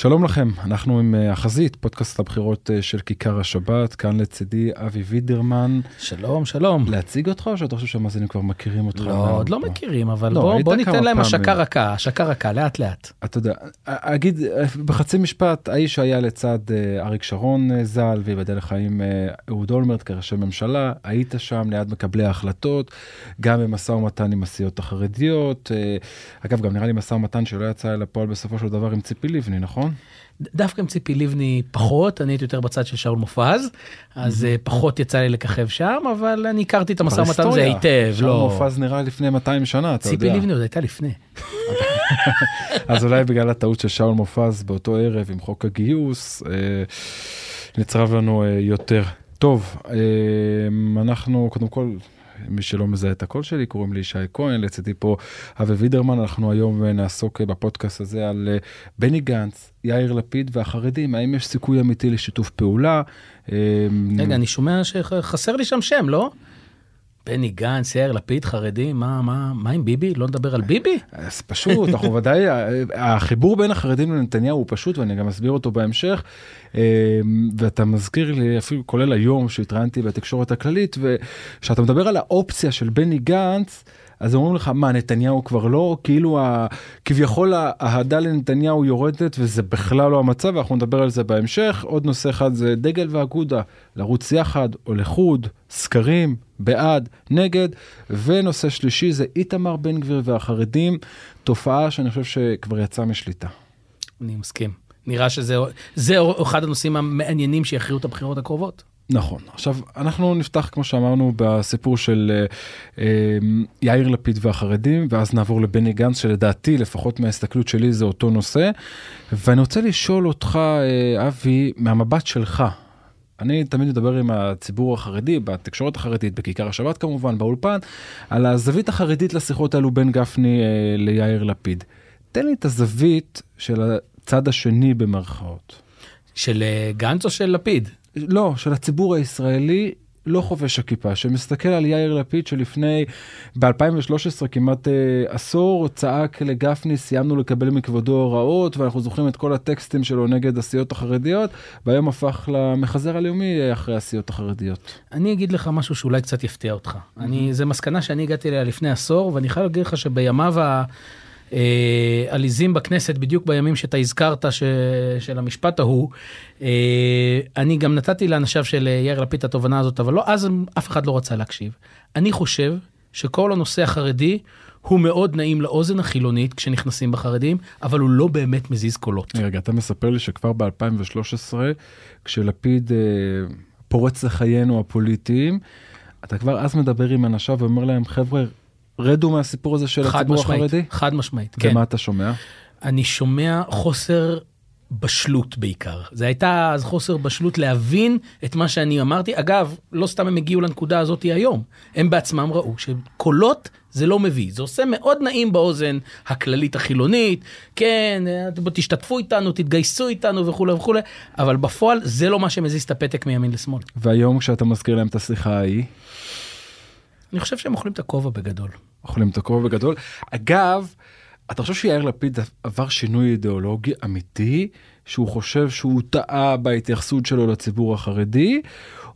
שלום לכם, אנחנו עם אה, החזית, פודקאסט הבחירות אה, של כיכר השבת, כאן לצידי אבי וידרמן. שלום, שלום. להציג אותך או שאתה חושב שהמאזינים כבר מכירים אותך? לא, עוד לא מכירים, אבל לא, בוא, בוא ניתן להם. השקה רכה, השקה רכה, לאט לאט. אתה יודע, אגיד אה, בחצי משפט, האיש היה לצד אריק שרון ז"ל, וייבדל לחיים אה, אהוד אולמרט כראשי ממשלה, היית שם ליד מקבלי ההחלטות, גם במשא ומתן עם הסיעות החרדיות. אגב, גם נראה לי משא ומתן שלא יצא אל הפועל בסופו של דבר עם ציפי לבני, נכון? ד- דווקא עם ציפי לבני פחות, אני הייתי יותר בצד של שאול מופז, אז אה, פחות יצא לי לככב שם, אבל אני הכרתי את המשא ומתן הזה. היטב, שאול לא. מופז נראה לפני 200 שנה, אתה יודע. ציפי לבני עוד הייתה לפני. אז אולי בגלל הטעות של שאול מופז באותו ערב עם חוק הגיוס, אה, נצרב לנו אה, יותר. טוב, אה, אנחנו קודם כל, מי שלא מזהה את הקול שלי, קוראים לי ישי כהן, לצידי פה אבי וידרמן, אנחנו היום אה, נעסוק אה, בפודקאסט הזה על אה, בני גנץ, יאיר לפיד והחרדים, האם יש סיכוי אמיתי לשיתוף פעולה? רגע, אני שומע שחסר לי שם שם, לא? בני גנץ, יאיר לפיד, חרדי, מה, מה, מה עם ביבי? לא נדבר על ביבי? אז פשוט, אנחנו ודאי, החיבור בין החרדים לנתניהו הוא פשוט, ואני גם אסביר אותו בהמשך. אה, ואתה מזכיר לי, אפילו כולל היום שהתראיינתי בתקשורת הכללית, וכשאתה מדבר על האופציה של בני גנץ, אז אומרים לך, מה, נתניהו כבר לא? כאילו, ה- כביכול האהדה לנתניהו יורדת, וזה בכלל לא המצב, ואנחנו נדבר על זה בהמשך. עוד נושא אחד זה דגל ואגודה, לרוץ יחד או לחוד, סקרים, בעד, נגד, ונושא שלישי זה איתמר בן גביר והחרדים, תופעה שאני חושב שכבר יצאה משליטה. אני מסכים. נראה שזה זה אחד הנושאים המעניינים שיכריעו את הבחירות הקרובות. נכון. עכשיו, אנחנו נפתח, כמו שאמרנו, בסיפור של אה, אה, יאיר לפיד והחרדים, ואז נעבור לבני גנץ, שלדעתי, לפחות מההסתכלות שלי, זה אותו נושא. ואני רוצה לשאול אותך, אה, אבי, מהמבט שלך, אני תמיד מדבר עם הציבור החרדי, בתקשורת החרדית, בכיכר השבת כמובן, באולפן, על הזווית החרדית לשיחות האלו בין גפני אה, ליאיר לפיד. תן לי את הזווית של הצד השני במרכאות. של אה, גנץ או של לפיד? לא, של הציבור הישראלי לא חובש הכיפה, שמסתכל על יאיר לפיד שלפני, ב-2013 כמעט אה, עשור, צעק לגפני, סיימנו לקבל מכבודו הוראות, ואנחנו זוכרים את כל הטקסטים שלו נגד הסיעות החרדיות, והיום הפך למחזר הלאומי אה, אחרי הסיעות החרדיות. אני אגיד לך משהו שאולי קצת יפתיע אותך. אני, זו מסקנה שאני הגעתי אליה לפני עשור, ואני חייב להגיד לך שבימיו ה- עליזים בכנסת, בדיוק בימים שאתה הזכרת ש... של המשפט ההוא, אה, אני גם נתתי לאנשיו של אה, יאיר לפיד את התובנה הזאת, אבל לא, אז אף אחד לא רצה להקשיב. אני חושב שכל הנושא החרדי הוא מאוד נעים לאוזן החילונית כשנכנסים בחרדים, אבל הוא לא באמת מזיז קולות. רגע, אתה מספר לי שכבר ב-2013, כשלפיד אה, פורץ לחיינו הפוליטיים, אתה כבר אז מדבר עם אנשיו ואומר להם, חבר'ה, רדו מהסיפור הזה של הציבור משמעית, החרדי? חד משמעית, כן. ומה אתה שומע? אני שומע חוסר בשלות בעיקר. זה הייתה אז חוסר בשלות להבין את מה שאני אמרתי. אגב, לא סתם הם הגיעו לנקודה הזאת היום. הם בעצמם ראו שקולות זה לא מביא. זה עושה מאוד נעים באוזן הכללית החילונית. כן, תשתתפו איתנו, תתגייסו איתנו וכולי וכולי, אבל בפועל זה לא מה שמזיז את הפתק מימין לשמאל. והיום כשאתה מזכיר להם את השיחה ההיא, אני חושב שהם אוכלים את הכובע בגדול. אוכלים את הכובע בגדול. אגב, אתה חושב שיאיר לפיד עבר שינוי אידיאולוגי אמיתי, שהוא חושב שהוא טעה בהתייחסות שלו לציבור החרדי,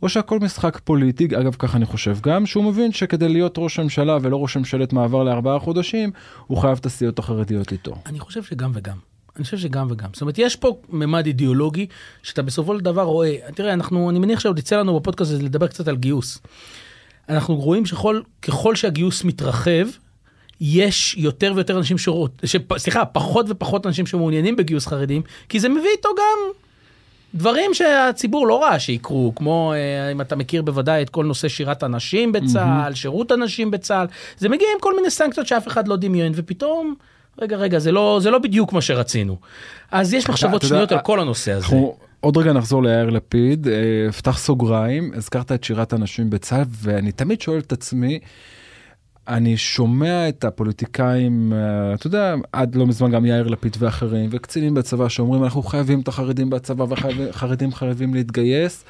או שהכל משחק פוליטי, אגב ככה אני חושב גם, שהוא מבין שכדי להיות ראש ממשלה ולא ראש ממשלת מעבר לארבעה חודשים, הוא חייב את הסיעות החרדיות איתו. אני חושב שגם וגם. אני חושב שגם וגם. זאת אומרת, יש פה ממד אידיאולוגי שאתה בסופו של דבר רואה, תראה, אנחנו, אני מניח שעוד יצא לנו בפודקאסט לדבר קצת על גיוס. אנחנו רואים שככל שהגיוס מתרחב, יש יותר ויותר אנשים שרות, שפ, סליחה, פחות ופחות אנשים שמעוניינים בגיוס חרדים, כי זה מביא איתו גם דברים שהציבור לא ראה שיקרו, כמו אה, אם אתה מכיר בוודאי את כל נושא שירת הנשים בצה"ל, mm-hmm. שירות הנשים בצה"ל, זה מגיע עם כל מיני סנקציות שאף אחד לא דמיין, ופתאום, רגע, רגע, זה לא, זה לא בדיוק מה שרצינו. אז יש מחשבות שניות על כל הנושא הזה. אנחנו עוד רגע נחזור ליאיר לפיד, אה, פתח סוגריים, הזכרת את שירת הנשים בצה"ל, ואני תמיד שואל את עצמי, אני שומע את הפוליטיקאים, אה, אתה יודע, עד לא מזמן גם יאיר לפיד ואחרים, וקצינים בצבא שאומרים אנחנו חייבים את החרדים בצבא וחרדים חייבים להתגייס,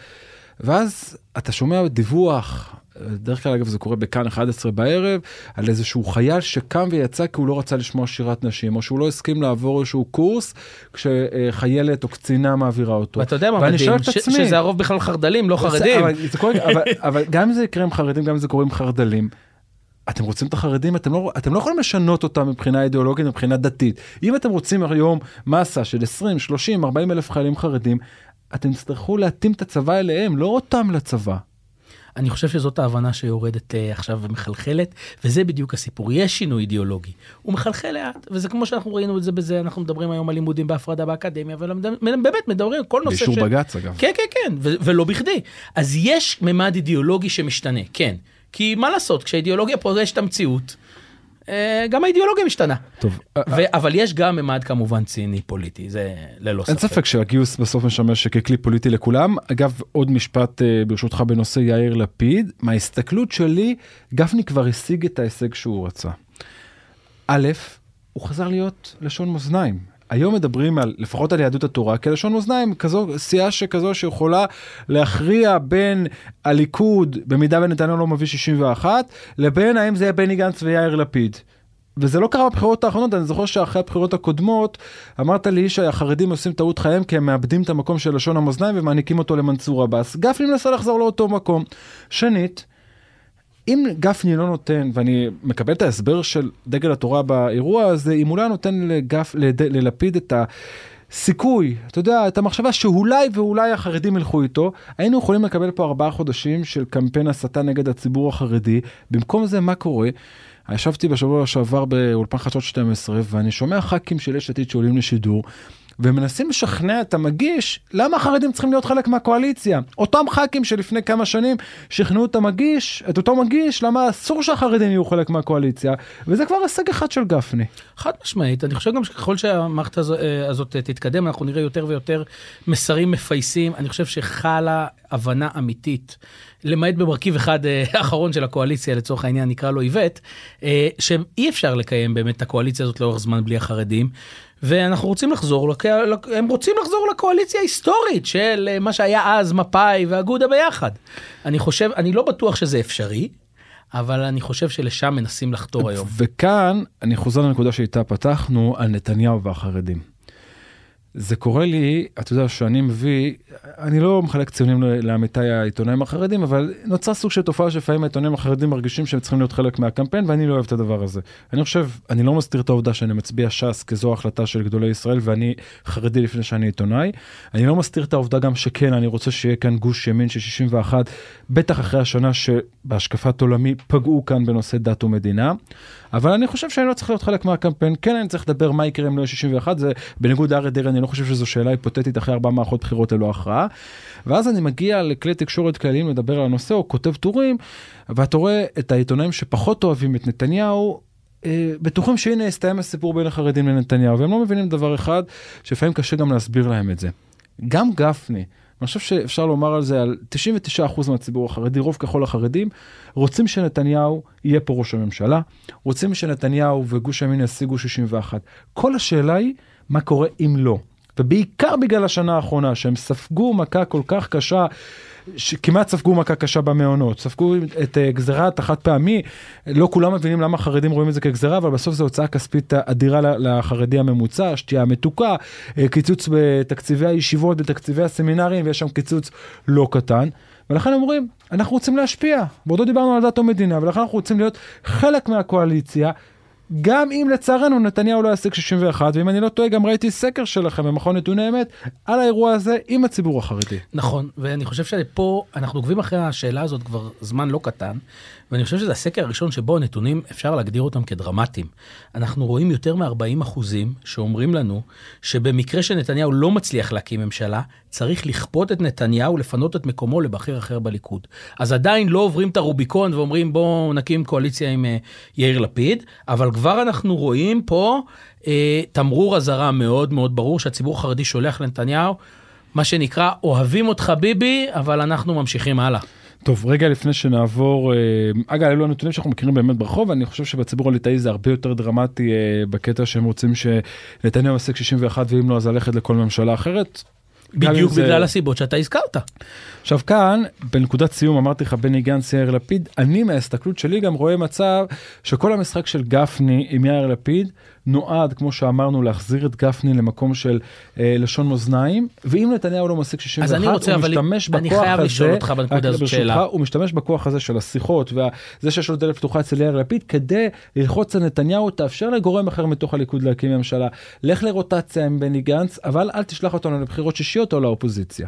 ואז אתה שומע דיווח בדרך כלל אגב זה קורה בכאן 11 בערב, על איזשהו חייל שקם ויצא כי הוא לא רצה לשמוע שירת נשים, או שהוא לא הסכים לעבור איזשהו קורס כשחיילת או קצינה מעבירה אותו. ואתה יודע מה מדהים, ש- שזה הרוב בכלל חרד"לים, לא חרדים. אבל, זה קורה, אבל, אבל גם אם זה יקרה עם חרדים, גם אם זה קורה עם חרד"לים. אתם רוצים את החרדים, אתם לא, אתם לא יכולים לשנות אותם מבחינה אידיאולוגית, מבחינה דתית. אם אתם רוצים היום מסה של 20, 30, 40 אלף חיילים חרדים, אתם תצטרכו להתאים את הצבא אליהם, לא אותם לצבא. אני חושב שזאת ההבנה שיורדת אה, עכשיו ומחלחלת, וזה בדיוק הסיפור. יש שינוי אידיאולוגי, הוא מחלחל לאט, וזה כמו שאנחנו ראינו את זה בזה, אנחנו מדברים היום על לימודים בהפרדה באקדמיה, ובאמת מדברים על כל נושא באישור ש... בג"ץ אגב. כן, כן, כן, ו- ולא בכדי. אז יש ממד אידיאולוגי שמשתנה, כן. כי מה לעשות, כשהאידיאולוגיה פוגשת את המציאות, גם האידיאולוגיה משתנה. טוב, ו- אבל יש גם ממד כמובן ציני פוליטי, זה ללא אין ספק. ספק שהגיוס בסוף משמש ככלי פוליטי לכולם. אגב, עוד משפט אה, ברשותך בנושא יאיר לפיד. מההסתכלות שלי, גפני כבר השיג את ההישג שהוא רצה. א', הוא חזר להיות לשון מאזניים. היום מדברים על, לפחות על יהדות התורה, כלשון מאזניים, כזו סיעה שכזו שיכולה להכריע בין הליכוד, במידה ונתניהו לא מביא 61, לבין האם זה יהיה בני גנץ ויאיר לפיד. וזה לא קרה בבחירות האחרונות, אני זוכר שאחרי הבחירות הקודמות אמרת לי שהחרדים עושים טעות חייהם כי הם מאבדים את המקום של לשון המאזניים ומעניקים אותו למנסור עבאס. גפני מנסה לחזור לאותו מקום. שנית, אם גפני לא נותן, ואני מקבל את ההסבר של דגל התורה באירוע הזה, אם הוא לא נותן לגף, לד, ללפיד את הסיכוי, אתה יודע, את המחשבה שאולי ואולי החרדים ילכו איתו, היינו יכולים לקבל פה ארבעה חודשים של קמפיין הסתה נגד הציבור החרדי. במקום זה, מה קורה? ישבתי בשבוע שעבר באולפן חדשות 12 ואני שומע ח"כים של יש עתיד שעולים לשידור ומנסים לשכנע את המגיש למה החרדים צריכים להיות חלק מהקואליציה. אותם ח"כים שלפני כמה שנים שכנעו את המגיש, את אותו מגיש, למה אסור שהחרדים יהיו חלק מהקואליציה, וזה כבר הישג אחד של גפני. חד משמעית, אני חושב גם שככל שהמערכת הזו, אה, הזאת תתקדם, אנחנו נראה יותר ויותר מסרים מפייסים. אני חושב שחלה הבנה אמיתית, למעט במרכיב אחד אה, האחרון של הקואליציה, לצורך העניין נקרא לו איווט, אה, שאי אפשר לקיים באמת את הקואליציה הזאת לאורך זמן בלי החרדים. ואנחנו רוצים לחזור. הם רוצים לחזור לקואליציה ההיסטורית של אה, מה שהיה אז מפא"י ואגודה ביחד. אני חושב, אני לא בטוח שזה אפשרי, אבל אני חושב שלשם מנסים לחתור היום. וכאן אני חוזר לנקודה שאיתה פתחנו על נתניהו והחרדים. זה קורה לי, אתה יודע, שאני מביא, אני לא מחלק ציונים לעמיתיי העיתונאים החרדים, אבל נוצר סוג של תופעה שלפעמים העיתונאים החרדים מרגישים שהם צריכים להיות חלק מהקמפיין, ואני לא אוהב את הדבר הזה. אני חושב, אני לא מסתיר את העובדה שאני מצביע ש"ס כזו החלטה של גדולי ישראל, ואני חרדי לפני שאני עיתונאי. אני לא מסתיר את העובדה גם שכן, אני רוצה שיהיה כאן גוש ימין של 61, בטח אחרי השנה שבהשקפת עולמי פגעו כאן בנושא דת ומדינה. אבל אני חושב שאני לא צריך להיות חלק מהקמפיין, כן אני צריך לדבר מה יקרה אם לא יהיה 61, זה בניגוד לאריה דרעי, אני לא חושב שזו שאלה היפותטית אחרי ארבע מערכות בחירות ללא הכרעה. ואז אני מגיע לכלי תקשורת כלליים לדבר על הנושא, או כותב טורים, ואתה רואה את העיתונאים שפחות אוהבים את נתניהו, אה, בטוחים שהנה הסתיים הסיפור בין החרדים לנתניהו, והם לא מבינים דבר אחד, שלפעמים קשה גם להסביר להם את זה. גם גפני, אני חושב שאפשר לומר על זה על 99% מהציבור החרדי, רוב ככל החרדים, רוצים שנתניהו יהיה פה ראש הממשלה, רוצים שנתניהו וגוש הימין ישיגו 61. כל השאלה היא, מה קורה אם לא? ובעיקר בגלל השנה האחרונה, שהם ספגו מכה כל כך קשה, שכמעט ספגו מכה קשה במעונות, ספגו את uh, גזירת החד פעמי, לא כולם מבינים למה החרדים רואים את זה כגזירה, אבל בסוף זו הוצאה כספית אדירה לחרדי הממוצע, שתייה מתוקה, uh, קיצוץ בתקציבי הישיבות, בתקציבי הסמינרים, ויש שם קיצוץ לא קטן. ולכן אומרים, אנחנו רוצים להשפיע, ועוד לא דיברנו על דת ומדינה, ולכן אנחנו רוצים להיות חלק מהקואליציה, גם אם לצערנו נתניהו לא ישיג 61, ואם אני לא טועה, גם ראיתי סקר שלכם במכון נתוני אמת על האירוע הזה עם הציבור החרדי. נכון, ואני חושב שפה אנחנו עוקבים אחרי השאלה הזאת כבר זמן לא קטן, ואני חושב שזה הסקר הראשון שבו הנתונים, אפשר להגדיר אותם כדרמטיים. אנחנו רואים יותר מ-40 אחוזים שאומרים לנו שבמקרה שנתניהו לא מצליח להקים ממשלה, צריך לכפות את נתניהו לפנות את מקומו לבכיר אחר בליכוד. אז עדיין לא עוברים את הרוביקון ואומרים בואו נקים קואליציה עם uh, יאיר לפיד, אבל כבר אנחנו רואים פה uh, תמרור אזהרה מאוד מאוד ברור שהציבור החרדי שולח לנתניהו, מה שנקרא אוהבים אותך ביבי, אבל אנחנו ממשיכים הלאה. טוב, רגע לפני שנעבור, אגב, אלו הנתונים שאנחנו מכירים באמת ברחוב, אני חושב שבציבור הליטאי זה הרבה יותר דרמטי בקטע שהם רוצים שנתניהו ישיג 61 ואם לא אז ללכת לכל ממשלה אחרת. בדיוק זה- בגלל הסיבות שאתה הזכרת. עכשיו כאן, בנקודת סיום אמרתי לך בני גנץ, יאיר לפיד, אני מההסתכלות שלי גם רואה מצב שכל המשחק של גפני עם יאיר לפיד נועד, כמו שאמרנו, להחזיר את גפני למקום של אה, לשון מאזניים, ואם נתניהו לא משיג 61, אז אני רוצה, הוא אבל משתמש אני בכוח חייב הזה, לשאול אותך בנקודה הזאת שאלה. הוא משתמש בכוח הזה של השיחות וזה שיש לו דלת פתוחה אצל יאיר לפיד כדי ללחוץ על נתניהו, תאפשר לגורם אחר מתוך הליכוד להקים ממשלה, לך לרוטציה עם בני גנץ, אבל אל תשלח אותנו לבחירות שישיות או לאופוזיציה.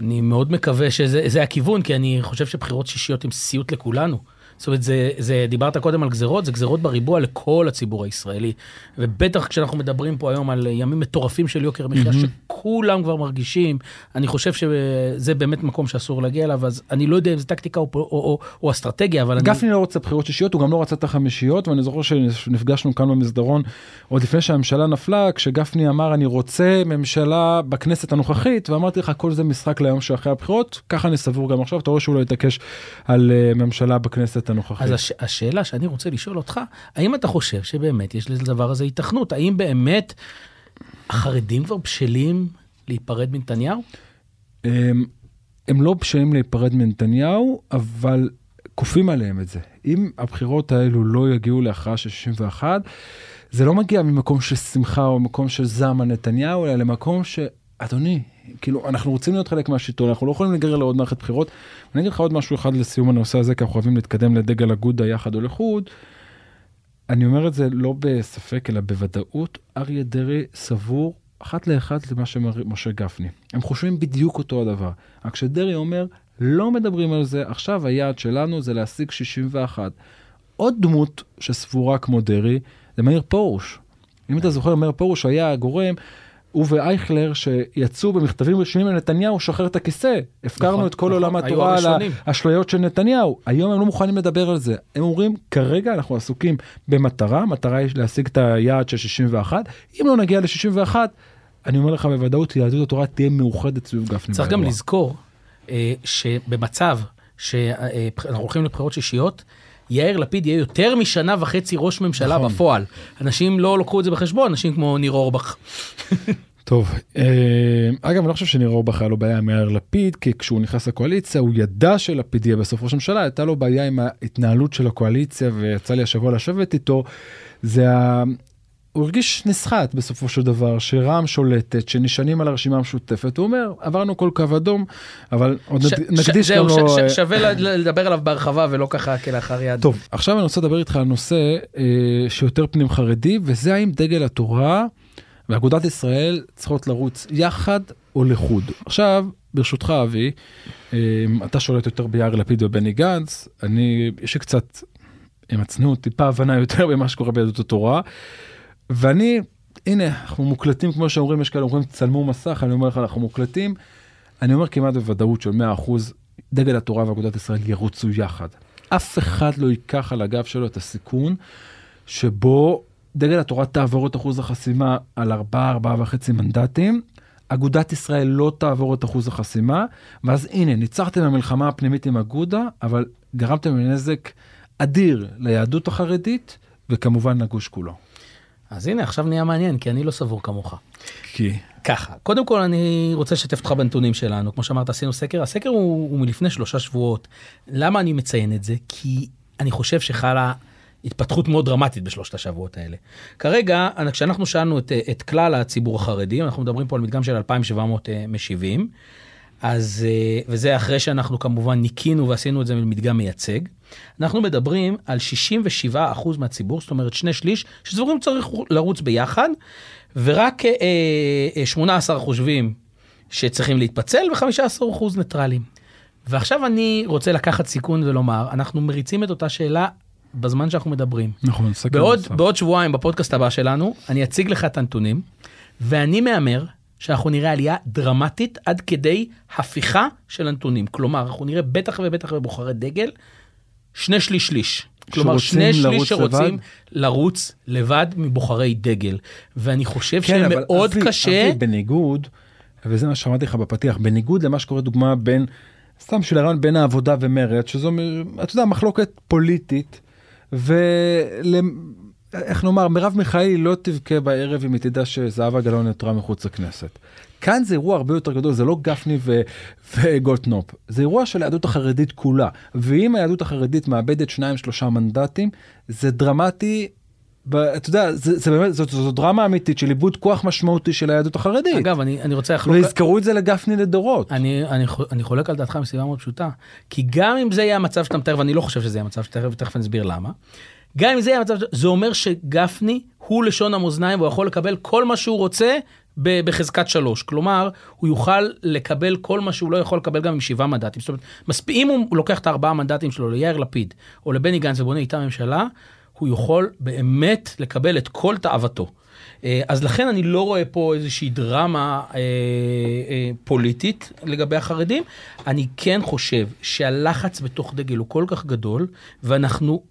אני מאוד מקווה שזה זה הכיוון, כי אני חושב שבחירות שישיות הם סיוט לכולנו. זאת אומרת, זה, זה, דיברת קודם על גזרות, זה גזרות בריבוע לכל הציבור הישראלי. ובטח כשאנחנו מדברים פה היום על ימים מטורפים של יוקר מחיה, שכולם כבר מרגישים, אני חושב שזה באמת מקום שאסור להגיע אליו, אז אני לא יודע אם זה טקטיקה או, או, או, או אסטרטגיה, אבל אני... גפני לא רוצה בחירות שישיות, הוא גם לא רצה את החמישיות, ואני זוכר שנפגשנו כאן במסדרון עוד לפני שהממשלה נפלה, כשגפני אמר אני רוצה ממשלה בכנסת הנוכחית, ואמרתי לך כל זה משחק ליום שאחרי הבחירות, ככה אני סבור גם עכשיו, אתה רואה שהוא לא יתעקש על אה, ממשלה בכנסת הנוכחית. אז הש, השאלה שאני רוצה לשאול אותך, האם אתה חושב שבאמת יש לדבר הזה היתכנות? האם באמת החרדים כבר בשלים להיפרד מנתניהו? הם, הם לא בשלים להיפרד מנתניהו, אבל כופים עליהם את זה. אם הבחירות האלו לא יגיעו להכרעה של 61, זה לא מגיע ממקום של שמחה או מקום של זעם על נתניהו, אלא למקום ש... אדוני, כאילו, אנחנו רוצים להיות חלק מהשלטון, אנחנו לא יכולים להיגרר לעוד מערכת בחירות. אני אגיד לך עוד משהו אחד לסיום הנושא הזה, כי אנחנו חייבים להתקדם לדגל אגודה יחד או לחוד. אני אומר את זה לא בספק, אלא בוודאות, אריה דרעי סבור אחת לאחת למה שמשה גפני. הם חושבים בדיוק אותו הדבר. רק שדרעי אומר, לא מדברים על זה, עכשיו היעד שלנו זה להשיג 61. עוד דמות שסבורה כמו דרעי, זה מאיר פרוש. אם אתה זוכר, מאיר פרוש היה הגורם, הוא ואייכלר שיצאו במכתבים רשמיים לנתניהו, שחרר את הכיסא. הפקרנו נכון, את כל נכון, עולם התורה על. האשליות של נתניהו. היום הם לא מוכנים לדבר על זה. הם אומרים, כרגע אנחנו עסוקים במטרה, המטרה היא להשיג את היעד של 61. אם לא נגיע ל-61, אני אומר לך בוודאות, יהדות התורה תהיה מאוחדת סביב גפני. צריך גם. לזכור אה, שבמצב שאנחנו הולכים לבחירות שישיות, יאיר לפיד יהיה יותר משנה וחצי ראש ממשלה נכון. בפועל. אנשים לא לקחו את זה בחשבון, אנשים כמו ניר אורבך. טוב, אה, אגב, אני לא חושב שניר אורבך היה לו בעיה עם יאיר לפיד, כי כשהוא נכנס לקואליציה, הוא ידע שלפיד יהיה בסוף ראש הממשלה, הייתה לו בעיה עם ההתנהלות של הקואליציה, ויצא לי השבוע לשבת איתו, זה. הוא הרגיש נסחט בסופו של דבר, שרע"מ שולטת, שנשענים על הרשימה המשותפת, הוא אומר, עברנו כל קו אדום, אבל עוד ש- ש- נקדיש זהו, גם לו... ש- אה, ש- שווה לדבר עליו בהרחבה ולא ככה כלאחר יד. טוב, עכשיו אני רוצה לדבר איתך על נושא אה, שיותר פנים חרדי, וזה האם דגל התורה ואגודת ישראל צריכות לרוץ יחד או לחוד. עכשיו, ברשותך אבי, אה, אתה שולט יותר ביאיר לפיד ובני גנץ, אני, יש לי קצת, עם הצניעות, טיפה הבנה יותר במה שקורה ביהדות התורה, ואני, הנה, אנחנו מוקלטים כמו שאומרים, יש כאלה אומרים צלמו מסך, אני אומר לך, אנחנו מוקלטים. אני אומר כמעט בוודאות של 100% דגל התורה ואגודת ישראל ירוצו יחד. אף אחד לא ייקח על הגב שלו את הסיכון שבו דגל התורה תעבור את אחוז החסימה על 4-4.5 מנדטים, אגודת ישראל לא תעבור את אחוז החסימה, ואז הנה, ניצחתם במלחמה הפנימית עם אגודה, אבל גרמתם לנזק אדיר ליהדות החרדית, וכמובן לגוש כולו. אז הנה, עכשיו נהיה מעניין, כי אני לא סבור כמוך. כי... ככה, קודם כל אני רוצה לשתף אותך בנתונים שלנו, כמו שאמרת עשינו סקר, הסקר הוא, הוא מלפני שלושה שבועות. למה אני מציין את זה? כי אני חושב שחלה התפתחות מאוד דרמטית בשלושת השבועות האלה. כרגע, כשאנחנו שאלנו את, את כלל הציבור החרדי, אנחנו מדברים פה על מדגם של 2,700 משיבים, אז, אה, וזה אחרי שאנחנו כמובן ניקינו ועשינו את זה מדגם מייצג. אנחנו מדברים על 67% מהציבור, זאת אומרת שני שליש, שסבורים צריך לרוץ ביחד, ורק אה, אה, 18 חושבים שצריכים להתפצל ו-15% ניטרלים. ועכשיו אני רוצה לקחת סיכון ולומר, אנחנו מריצים את אותה שאלה בזמן שאנחנו מדברים. נכון, סקר בעוד. בעוד שבועיים בפודקאסט הבא שלנו, אני אציג לך את הנתונים, ואני מהמר שאנחנו נראה עלייה דרמטית עד כדי הפיכה של הנתונים. כלומר, אנחנו נראה בטח ובטח בבוחרי דגל, שני שליש שליש. כלומר, שני שליש שרוצים לבד? לרוץ לבד מבוחרי דגל. ואני חושב כן, אבל שמאוד אבי, קשה... אבי, בניגוד, וזה מה שאמרתי לך בפתיח, בניגוד למה שקורה דוגמה בין, סתם של הרעיון בין העבודה ומרצ, שזו, אתה יודע, מחלוקת פוליטית, ול... איך נאמר, מרב מיכאלי לא תבכה בערב אם היא תדע שזהבה גלאון נותרה מחוץ לכנסת. כאן זה אירוע הרבה יותר גדול, זה לא גפני ו- וגולדקנופ, זה אירוע של היהדות החרדית כולה. ואם היהדות החרדית מאבדת שניים שלושה מנדטים, זה דרמטי. ב- אתה יודע, זה, זה באמת, זאת, זאת דרמה אמיתית של איבוד כוח משמעותי של היהדות החרדית. אגב, אני, אני רוצה לחלוק... ויזכרו את זה לגפני לדורות. אני, אני, אני חולק על דעתך מסיבה מאוד פשוטה, כי גם אם זה יהיה המצב שאתה מתאר, ואני לא חושב שזה יהיה המצב אני אסביר למה, גם אם זה יהיה המצב, זה אומר שגפני הוא לשון המאזניים והוא יכול לקבל כל מה שהוא רוצה בחזקת שלוש. כלומר, הוא יוכל לקבל כל מה שהוא לא יכול לקבל גם עם שבעה מנדטים. זאת אומרת, מספיק, אם הוא לוקח את הארבעה מנדטים שלו ליאיר לפיד או לבני גנץ ובונה איתם ממשלה, הוא יכול באמת לקבל את כל תאוותו. אה, אז לכן אני לא רואה פה איזושהי דרמה אה, אה, פוליטית לגבי החרדים. אני כן חושב שהלחץ בתוך דגל הוא כל כך גדול, ואנחנו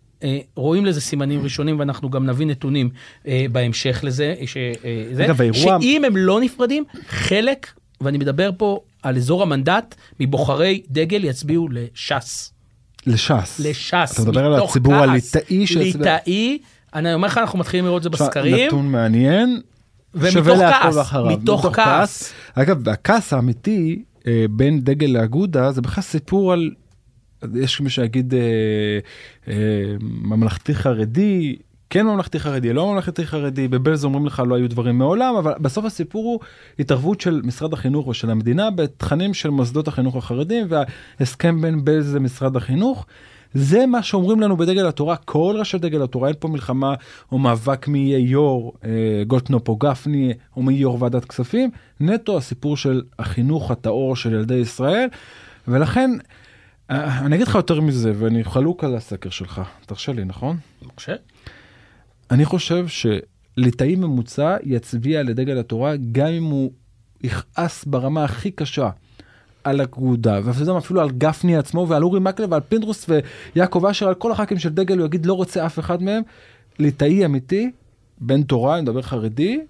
רואים לזה סימנים ראשונים, ואנחנו גם נביא נתונים אה, בהמשך לזה, ש, אה, זה, אגב, האירוע- שאם הם לא נפרדים, חלק, ואני מדבר פה על אזור המנדט, מבוחרי דגל יצביעו לש"ס. לש"ס. לש"ס. אתה מדבר על מתוך הציבור כעס. הליטאי שיצביע- ליטאי, אני אומר לך, אנחנו מתחילים לראות את זה בסקרים. נתון מעניין. ומתוך כעס, אחריו. מתוך כעס. אגב, הכעס האמיתי אה, בין דגל לאגודה זה בכלל סיפור על, יש מי שיגיד אה, אה, ממלכתי חרדי, כן ממלכתי חרדי, לא ממלכתי חרדי, בבלז אומרים לך לא היו דברים מעולם, אבל בסוף הסיפור הוא התערבות של משרד החינוך או של המדינה בתכנים של מוסדות החינוך החרדים וההסכם בין בלז למשרד החינוך. זה מה שאומרים לנו בדגל התורה, כל ראשי דגל התורה, אין פה מלחמה או מאבק מי יהיה יו"ר אה, גולדקנופ או גפני או מי יו"ר ועדת כספים, נטו הסיפור של החינוך הטהור של ילדי ישראל, ולכן אני אגיד לך יותר מזה ואני חלוק על הסקר שלך, תרשה לי נכון? חושב? אני חושב שליטאי ממוצע יצביע לדגל התורה גם אם הוא יכעס ברמה הכי קשה על אגודה, ואתה יודע מה, אפילו על גפני עצמו ועל אורי מקלב ועל פינדרוס ויעקב אשר, על כל הח"כים של דגל, הוא יגיד לא רוצה אף אחד מהם. ליטאי אמיתי, בן תורה, אני מדבר חרדי,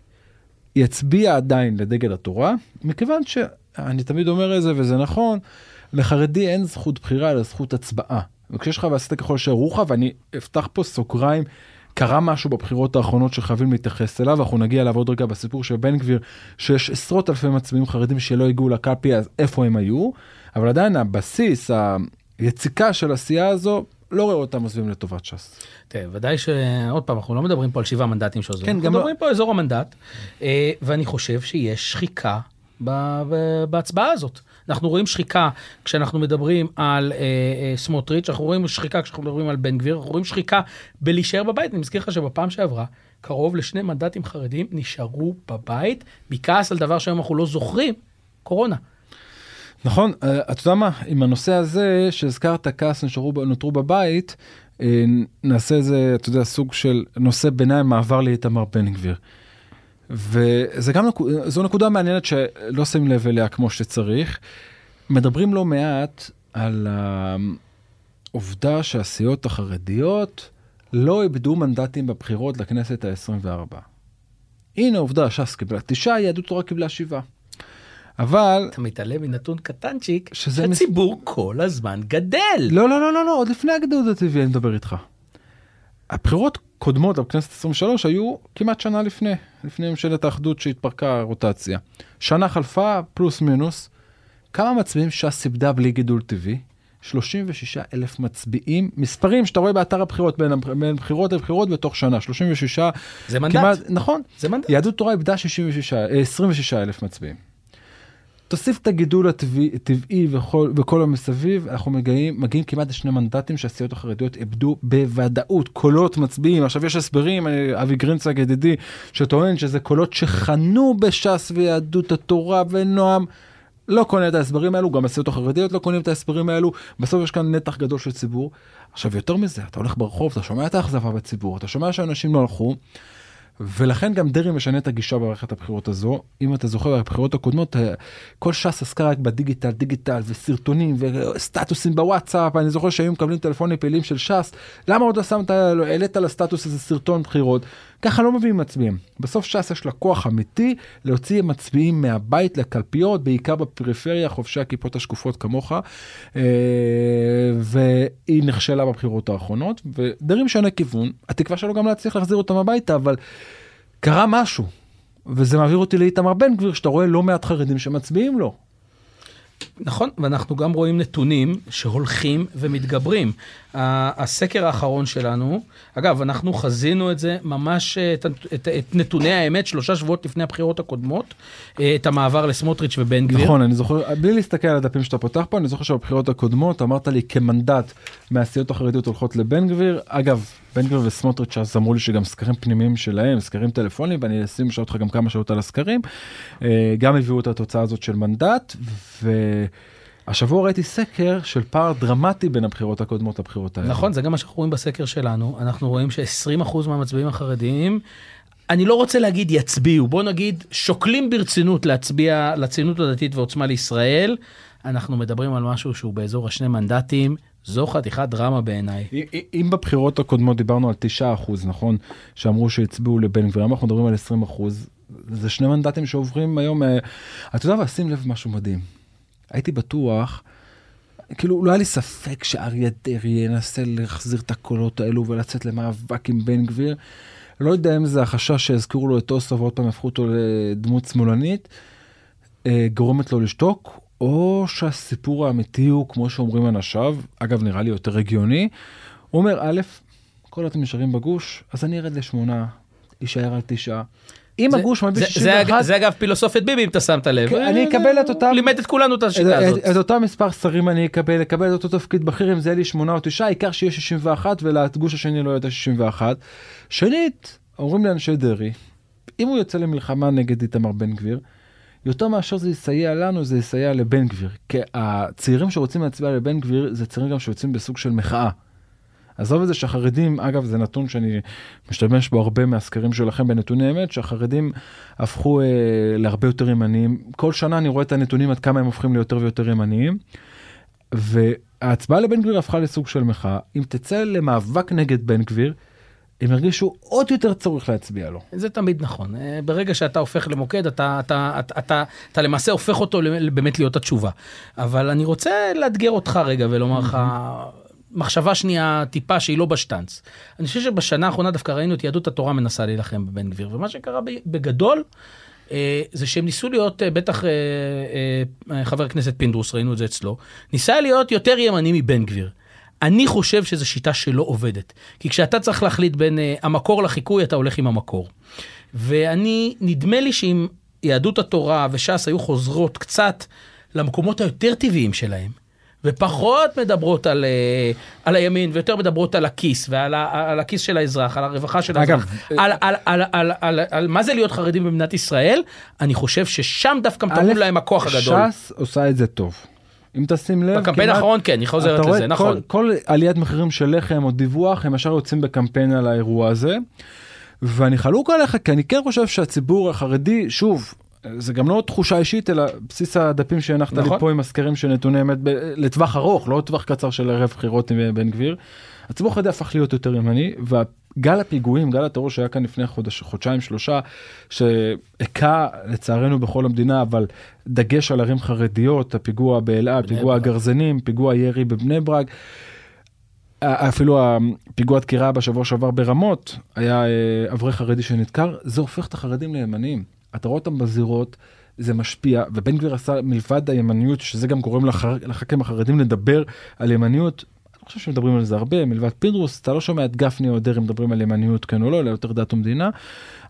יצביע עדיין לדגל התורה, מכיוון שאני תמיד אומר את זה וזה נכון, לחרדי אין זכות בחירה אלא זכות הצבעה. וכשיש לך ועשית ככל שיראוך, ואני אפתח פה סוגריים, קרה משהו בבחירות האחרונות שחייבים להתייחס אליו, אנחנו נגיע אליו עוד רגע בסיפור של בן גביר, שיש עשרות אלפי מצביעים חרדים שלא הגיעו לקלפי, אז איפה הם היו? אבל עדיין הבסיס, היציקה של הסיעה הזו, לא רואה אותם עוזבים לטובת ש"ס. תראה, ודאי שעוד פעם, אנחנו לא מדברים פה על שבעה מנדטים שעוזבים, כן, אנחנו גם לא- מדברים פה על אזור המנדט, אה, ואני חושב שיש שחיקה בהצבעה הזאת. אנחנו רואים שחיקה כשאנחנו מדברים על אה, אה, סמוטריץ', אנחנו רואים שחיקה כשאנחנו מדברים על בן גביר, אנחנו רואים שחיקה בלהישאר בבית. אני מזכיר לך שבפעם שעברה, קרוב לשני מנדטים חרדים נשארו בבית, מכעס על דבר שהיום אנחנו לא זוכרים, קורונה. נכון, אה, אתה יודע מה, עם הנושא הזה שהזכרת כעס נשארו, נותרו בבית, אה, נעשה איזה, אתה יודע, סוג של נושא ביניים מעבר לאיתמר בן גביר. וזה גם, זו נקודה מעניינת שלא שמים לב אליה כמו שצריך. מדברים לא מעט על העובדה שהסיעות החרדיות לא איבדו מנדטים בבחירות לכנסת ה-24. הנה עובדה, ש"ס קיבלה תשעה, יהדות התורה קיבלה שבעה. אבל אתה מתעלם מנתון קטנצ'יק, שזה מס- שהציבור כל הזמן גדל. לא, לא, לא, לא, לא, עוד לפני הגדוד הטבעי אני מדבר איתך. הבחירות קודמות בכנסת 23 היו כמעט שנה לפני, לפני ממשלת האחדות שהתפרקה הרוטציה. שנה חלפה, פלוס מינוס. כמה מצביעים ש"ס איבדה בלי גידול טבעי? 36 אלף מצביעים, מספרים שאתה רואה באתר הבחירות בין, בין בחירות לבחירות בתוך שנה, 36, זה מנדט. כמעט, נכון, זה מנדט. יהדות התורה איבדה 66, אה, 26 אלף מצביעים. תוסיף את הגידול הטבעי וכל, וכל המסביב, אנחנו מגיעים, מגיעים כמעט לשני מנדטים שהסיעות החרדיות איבדו בוודאות, קולות מצביעים. עכשיו יש הסברים, אה, אבי גרינצג ידידי, שטוען שזה קולות שחנו בש"ס ויהדות התורה ונועם. לא קונה את ההסברים האלו, גם הסיעות החרדיות לא קונים את ההסברים האלו, בסוף יש כאן נתח גדול של ציבור. עכשיו יותר מזה, אתה הולך ברחוב, אתה שומע את האכזבה בציבור, אתה שומע שאנשים לא הלכו, ולכן גם דרעי משנה את הגישה במערכת הבחירות הזו. אם אתה זוכר, בבחירות הקודמות, אה, כל ש"ס עסקה רק בדיגיטל, דיגיטל וסרטונים וסטטוסים בוואטסאפ. אני זוכר שהיו מקבלים טלפונים פעילים של ש"ס, למה עוד לא שמת, העלית לסטטוס איזה סרטון בחירות? ככה לא מביאים מצביעים. בסוף ש"ס יש לה כוח אמיתי להוציא מצביעים מהבית לקלפיות, בעיקר בפריפריה, חובשי הכיפות השקופות כמוך, אה, והיא נכשלה בבחירות האחרונות, ודרעי משנה כיוון, התקווה שלו גם להצליח להחזיר אותם הביתה, אבל קרה משהו. וזה מעביר אותי לאיתמר בן גביר, שאתה רואה לא מעט חרדים שמצביעים לו. נכון, ואנחנו גם רואים נתונים שהולכים ומתגברים. הסקר האחרון שלנו, אגב, אנחנו חזינו את זה ממש, את, את, את נתוני האמת, שלושה שבועות לפני הבחירות הקודמות, אה, את המעבר לסמוטריץ' ובן גביר. נכון, אני זוכר, בלי להסתכל על הדפים שאתה פותח פה, אני זוכר שבבחירות הקודמות אמרת לי כמנדט מהסיעות החרדיות הולכות לבן גביר. אגב, בן גביר וסמוטריץ' אז אמרו לי שגם סקרים פנימיים שלהם, סקרים טלפונים, ואני אשים לשאול אותך גם כמה שעות על הסקרים, אה, גם הביאו את התוצאה הזאת של מנדט, והשבוע ראיתי סקר של פער דרמטי בין הבחירות הקודמות לבחירות האלה. נכון, זה גם מה שאנחנו רואים בסקר שלנו. אנחנו רואים ש-20% מהמצביעים החרדיים, אני לא רוצה להגיד יצביעו, בוא נגיד שוקלים ברצינות להצביע לציונות הדתית ועוצמה לישראל. אנחנו מדברים על משהו שהוא באזור השני מנדטים, זו חתיכת דרמה בעיניי. אם בבחירות הקודמות דיברנו על 9 אחוז, נכון? שאמרו שהצביעו לבן גביר, אנחנו מדברים על 20 אחוז. זה שני מנדטים שעוברים היום, אה, אתה יודע, אבל שים לב משהו מדהים. הייתי בטוח, כאילו לא היה לי ספק שאריה דרעי ינסה להחזיר את הקולות האלו ולצאת למאבק עם בן גביר. לא יודע אם זה החשש שהזכירו לו את אוסו ועוד פעם הפכו אותו לדמות שמאלנית, אה, גורמת לו לשתוק, או שהסיפור האמיתי הוא, כמו שאומרים אנשיו, אגב נראה לי יותר הגיוני, הוא אומר, א', כל אתם נשארים בגוש, אז אני ארד לשמונה, יישאר על תשעה. אם זה- הגוש מביא זה- 61, זה, זה אגב פילוסופית ביבי אם אתה שמת לב. כן, אני אקבל את אותם- לימד את כולנו את השיטה את, הזאת. את, את אותם מספר שרים אני אקבל, אקבל את אותו תפקיד בכיר אם זה יהיה לי שמונה או תשעה, העיקר שיהיה 61 ולגוש השני לא יהיה את ה-61. שנית, אומרים לאנשי דרעי, אם הוא יוצא למלחמה נגד איתמר בן גביר, יותר מאשר זה יסייע לנו, זה יסייע לבן גביר. כי הצעירים שרוצים להצביע לבן גביר, זה צעירים גם שיוצאים בסוג של מחאה. עזוב את זה שהחרדים, אגב זה נתון שאני משתמש בו הרבה מהסקרים שלכם בנתוני אמת, שהחרדים הפכו אה, להרבה יותר ימניים. כל שנה אני רואה את הנתונים עד כמה הם הופכים ליותר ויותר ימניים. וההצבעה לבן גביר הפכה לסוג של מחאה. אם תצא למאבק נגד בן גביר, הם ירגישו עוד יותר צורך להצביע לו. זה תמיד נכון. אה, ברגע שאתה הופך למוקד, אתה, אתה, אתה, אתה, אתה למעשה הופך אותו באמת להיות התשובה. אבל אני רוצה לאתגר אותך רגע ולומר לך, מחשבה שנייה טיפה שהיא לא בשטאנץ. אני חושב שבשנה האחרונה דווקא ראינו את יהדות התורה מנסה להילחם בבן גביר, ומה שקרה בגדול, אה, זה שהם ניסו להיות, אה, בטח חבר הכנסת פינדרוס, ראינו את זה אצלו, ניסה להיות יותר ימני מבן גביר. אני חושב שזו שיטה שלא עובדת. כי כשאתה צריך להחליט בין uh, המקור לחיקוי, אתה הולך עם המקור. ואני, נדמה לי שאם יהדות התורה וש"ס היו חוזרות קצת למקומות היותר טבעיים שלהם, ופחות מדברות על, uh, על הימין, ויותר מדברות על הכיס, ועל על הכיס של האזרח, על הרווחה של האזרח, על, על, על, על, על, על מה זה להיות חרדים במדינת ישראל, אני חושב ששם דווקא א', להם הכוח הגדול. ש"ס עושה את זה טוב. אם תשים לב, בקמפיין האחרון כן, היא חוזרת לזה, נכון. כל, כל עליית מחירים של לחם או דיווח, הם ישר יוצאים בקמפיין על האירוע הזה. ואני חלוק עליך, כי אני כן חושב שהציבור החרדי, שוב, זה גם לא תחושה אישית, אלא בסיס הדפים שהנחת לי נכון. פה עם הסקרים של נתוני אמת ב- לטווח ארוך, לא טווח קצר של ערב בחירות עם בן גביר. הציבור החרדי הפך להיות יותר ימני, והגל הפיגועים, גל הטרור שהיה כאן לפני חודש, חודשיים שלושה, שהכה לצערנו בכל המדינה, אבל דגש על ערים חרדיות, הפיגוע באלעד, פיגוע ברק. הגרזנים, פיגוע ירי בבני ברק. אפילו הפיגוע דקירה בשבוע שעבר ברמות, היה אה, אברך חרדי שנדקר, זה הופך את החרדים לימניים. אתה רואה אותם בזירות, זה משפיע, ובן גביר עשה מלבד הימניות, שזה גם גורם לחר- לח"כים החרדים לדבר על ימניות, לא חושב שמדברים על זה הרבה, מלבד פינדרוס, אתה לא שומע את גפני או דרעי מדברים על ימניות כן או לא, אלא יותר דת ומדינה,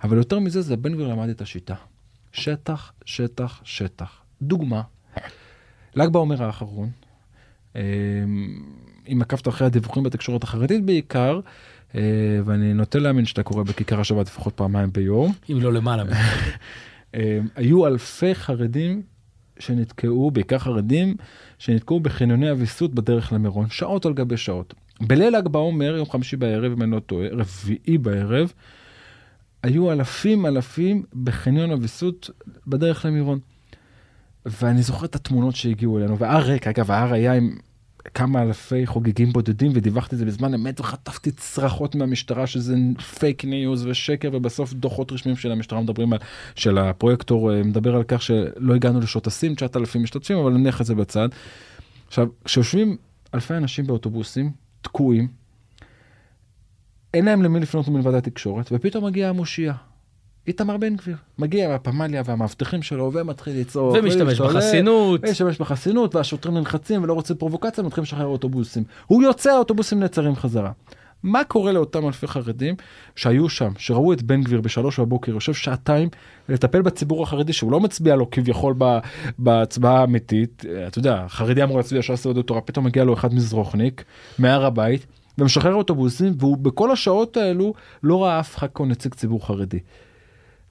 אבל יותר מזה זה בן גביר למד את השיטה. שטח, שטח, שטח. דוגמה, ל"ג בעומר האחרון, אה, אם עקבת אחרי הדיווחים בתקשורת החרדית בעיקר, אה, ואני נוטה להאמין שאתה קורא בכיכר השבת לפחות פעמיים ביום, אם לא למעלה. אה, היו אלפי חרדים שנתקעו, בעיקר חרדים, שנתקעו בחניוני הוויסות בדרך למירון, שעות על גבי שעות. בליל ל"ג בעומר, יום חמישי בערב, אם אני לא טועה, רביעי בערב, היו אלפים אלפים בחניון הוויסות בדרך למירון. ואני זוכר את התמונות שהגיעו אלינו, וההר ריק, אגב, ההר היה עם כמה אלפי חוגגים בודדים, ודיווחתי את זה בזמן אמת, וחטפתי צרחות מהמשטרה שזה fake news ושקר, ובסוף דוחות רשמיים של המשטרה מדברים על, של הפרויקטור אה, מדבר על כך שלא הגענו לשעות השיא, 9,000 משתתפים, אבל נניח את זה בצד. עכשיו, כשיושבים אלפי אנשים באוטובוסים, תקועים, אין להם למי לפנות מלבד התקשורת, ופתאום מגיע המושיע. איתמר בן גביר מגיע מהפמליה והמאבטחים שלו ומתחיל לצעוק ומשתמש ולהשתולל, בחסינות. ומשתמש בחסינות והשוטרים נלחצים ולא רוצים פרובוקציה מתחילים לשחרר אוטובוסים הוא יוצא האוטובוסים נעצרים חזרה. מה קורה לאותם אלפי חרדים שהיו שם שראו את בן גביר בשלוש בבוקר יושב שעתיים לטפל בציבור החרדי שהוא לא מצביע לו כביכול בהצבעה האמיתית אתה יודע חרדי אמור להצביע ש"ס יהדות תורה פתאום מגיע לו אחד מזרוחניק מהר הבית ומשחרר אוטובוסים והוא בכל השעות האלו לא ראה אף אחד כמו נציג ציבור חרדי.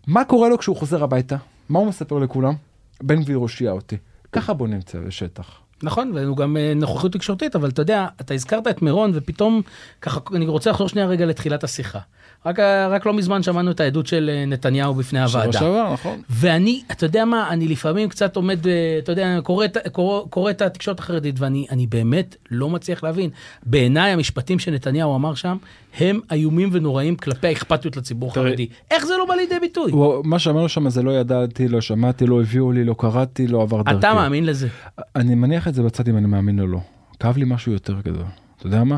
מה קורה לו כשהוא חוזר הביתה? מה הוא מספר לכולם? בן גביר הושיע אותי. ככה בונים צווי שטח. נכון, והוא גם אה, נוכחות תקשורתית, אבל אתה יודע, אתה הזכרת את מירון, ופתאום, ככה, אני רוצה לחזור שנייה רגע לתחילת השיחה. רק, רק לא מזמן שמענו את העדות של אה, נתניהו בפני הוועדה. שבוע שעבר, נכון. ואני, אתה יודע מה, אני לפעמים קצת עומד, אה, אתה יודע, קורא, קורא, קורא את התקשורת החרדית, ואני אני באמת לא מצליח להבין. בעיניי המשפטים שנתניהו אמר שם, הם איומים ונוראים כלפי האכפתיות לציבור החרדי. איך זה לא בא לידי ביטוי? הוא, מה שאמרנו שם זה לא ידעתי, לא שמעתי, לא הביאו לי, לא קראתי, לא עבר דרכי. אתה מאמין לזה? אני מניח את זה בצד אם אני מאמין או לא. כאב לי משהו יותר גדול. אתה יודע מה?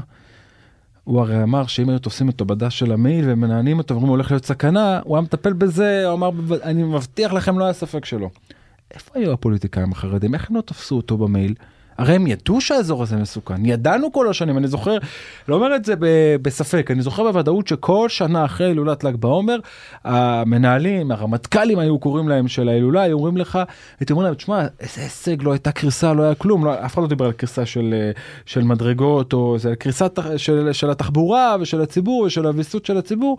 הוא הרי אמר שאם היו תופסים אותו בדש של המעיל ומנענים אותו ואומרים הולך להיות סכנה, הוא היה מטפל בזה, הוא אמר, "בב- אני מבטיח לכם לא היה ספק שלא. איפה היו הפוליטיקאים החרדים? איך הם לא תפסו אותו במייל? הרי הם ידעו שהאזור הזה מסוכן, ידענו כל השנים, אני זוכר, לא אומר את זה בספק, אני זוכר בוודאות שכל שנה אחרי הילולת ל"ג בעומר, המנהלים, הרמטכ"לים היו קוראים להם של ההילולה, היו אומרים לך, הייתי אומר להם, תשמע, איזה הישג, לא הייתה קריסה, לא היה כלום, לא, אף אחד לא דיבר על קריסה של, אה, של מדרגות, או זה קריסה של, של התחבורה ושל הציבור ושל הוויסות של הציבור.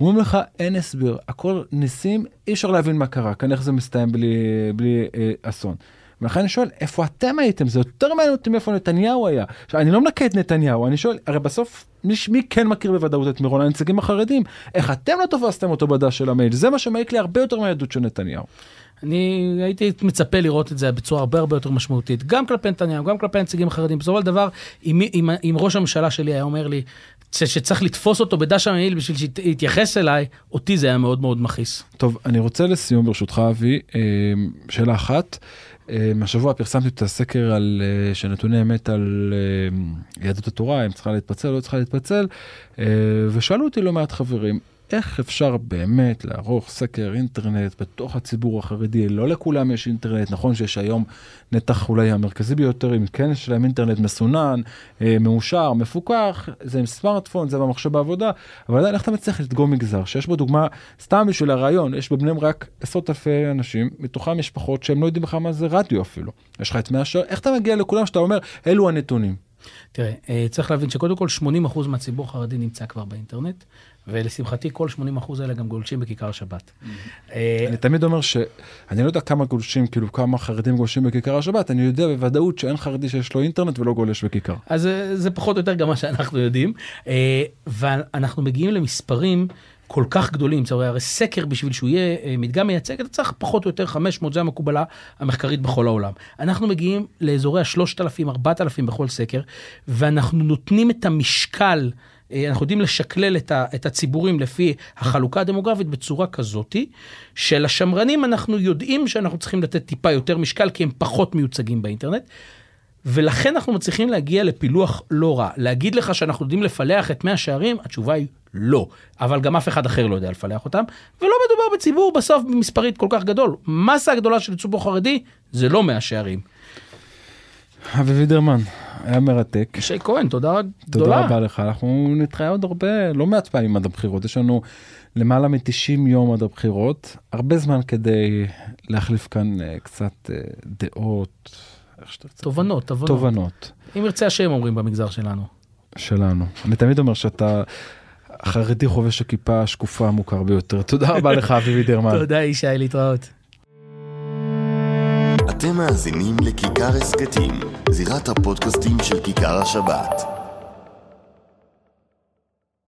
אומרים לך אין הסבר הכל ניסים אי אפשר להבין מה קרה איך זה מסתיים בלי בלי אה, אסון. ולכן אני שואל איפה אתם הייתם זה יותר מעניין אותי מאיפה נתניהו היה. עכשיו אני לא מנקה את נתניהו אני שואל הרי בסוף מי, מי כן מכיר בוודאות את מירון הנציגים החרדים איך אתם לא תפסתם אותו בדש של המייל זה מה שמעיק לי הרבה יותר מהעדות של נתניהו. אני הייתי מצפה לראות את זה בצורה הרבה הרבה יותר משמעותית, גם כלפי נתניהו, גם כלפי הנציגים החרדים. בסופו של דבר, אם, אם, אם ראש הממשלה שלי היה אומר לי שצריך לתפוס אותו בדש המעיל בשביל שיתייחס אליי, אותי זה היה מאוד מאוד מכעיס. טוב אני רוצה לסיום ברשותך אבי אה, שאלה אחת. אה, השבוע פרסמתי את הסקר על אה, שנתוני אמת על אה, יהדות התורה אם צריכה להתפצל או לא צריכה להתפצל אה, ושאלו אותי לא מעט חברים איך אפשר באמת לערוך סקר אינטרנט בתוך הציבור החרדי? לא לכולם יש אינטרנט. נכון שיש היום נתח אולי המרכזי ביותר אם כן יש להם אינטרנט מסונן אה, מאושר מפוקח זה עם סמארטפון זה במחשב בעבודה אבל עדיין איך אתה מצליח לדגום מגזר? שיש בו דוגמה סתם בשביל הרעיון יש בבני ברק עשרות אלפי אנשים מתוכם משפחות שהם לא יודעים בכלל מה זה רדיו אפילו. יש לך את מאה שעות איך אתה מגיע לכולם שאתה אומר אלו הנתונים. תראה, אה, צריך להבין שקודם כל 80% מהציבור החרדי נמצא כבר באינטרנט, ולשמחתי כל 80% האלה גם גולשים בכיכר השבת. אה, אני תמיד אומר שאני לא יודע כמה גולשים כאילו כמה חרדים גולשים בכיכר השבת אני יודע בוודאות שאין חרדי שיש לו אינטרנט ולא גולש בכיכר. אז אה, זה פחות או יותר גם מה שאנחנו יודעים, ואנחנו מגיעים למספרים כל כך גדולים, אומרת, הרי סקר בשביל שהוא יהיה אה, מדגם מייצג, אתה צריך פחות או יותר 500, זה המקובלה המחקרית בכל העולם. אנחנו מגיעים לאזורי ה-3,000, 4,000 בכל סקר, ואנחנו נותנים את המשקל. אה, אנחנו יודעים לשקלל את הציבורים לפי החלוקה הדמוגרפית בצורה כזאתי, שלשמרנים אנחנו יודעים שאנחנו צריכים לתת טיפה יותר משקל, כי הם פחות מיוצגים באינטרנט. ולכן אנחנו מצליחים להגיע לפילוח לא רע. להגיד לך שאנחנו יודעים לפלח את מאה שערים, התשובה היא לא. אבל גם אף אחד אחר לא יודע לפלח אותם, ולא מדובר בציבור בסוף במספרית כל כך גדול. מסה הגדולה של ציבור חרדי זה לא מאה שערים. אבי וידרמן היה מרתק. שי כהן, תודה תודה גדולה. רבה לך אנחנו נתראה עוד הרבה לא מעט פעמים עד הבחירות יש לנו למעלה מ-90 יום עד הבחירות הרבה זמן כדי להחליף כאן אה, קצת אה, דעות. איך שתרצה. תובנות, תובנות. תובנות אם ירצה השם אומרים במגזר שלנו. שלנו אני תמיד אומר שאתה חרדי חובש הכיפה השקופה המוכר ביותר תודה רבה לך אבי וידרמן. תודה ישי, להתראות. אתם מאזינים לכיכר הסכתים, זירת הפודקאסטים של כיכר השבת.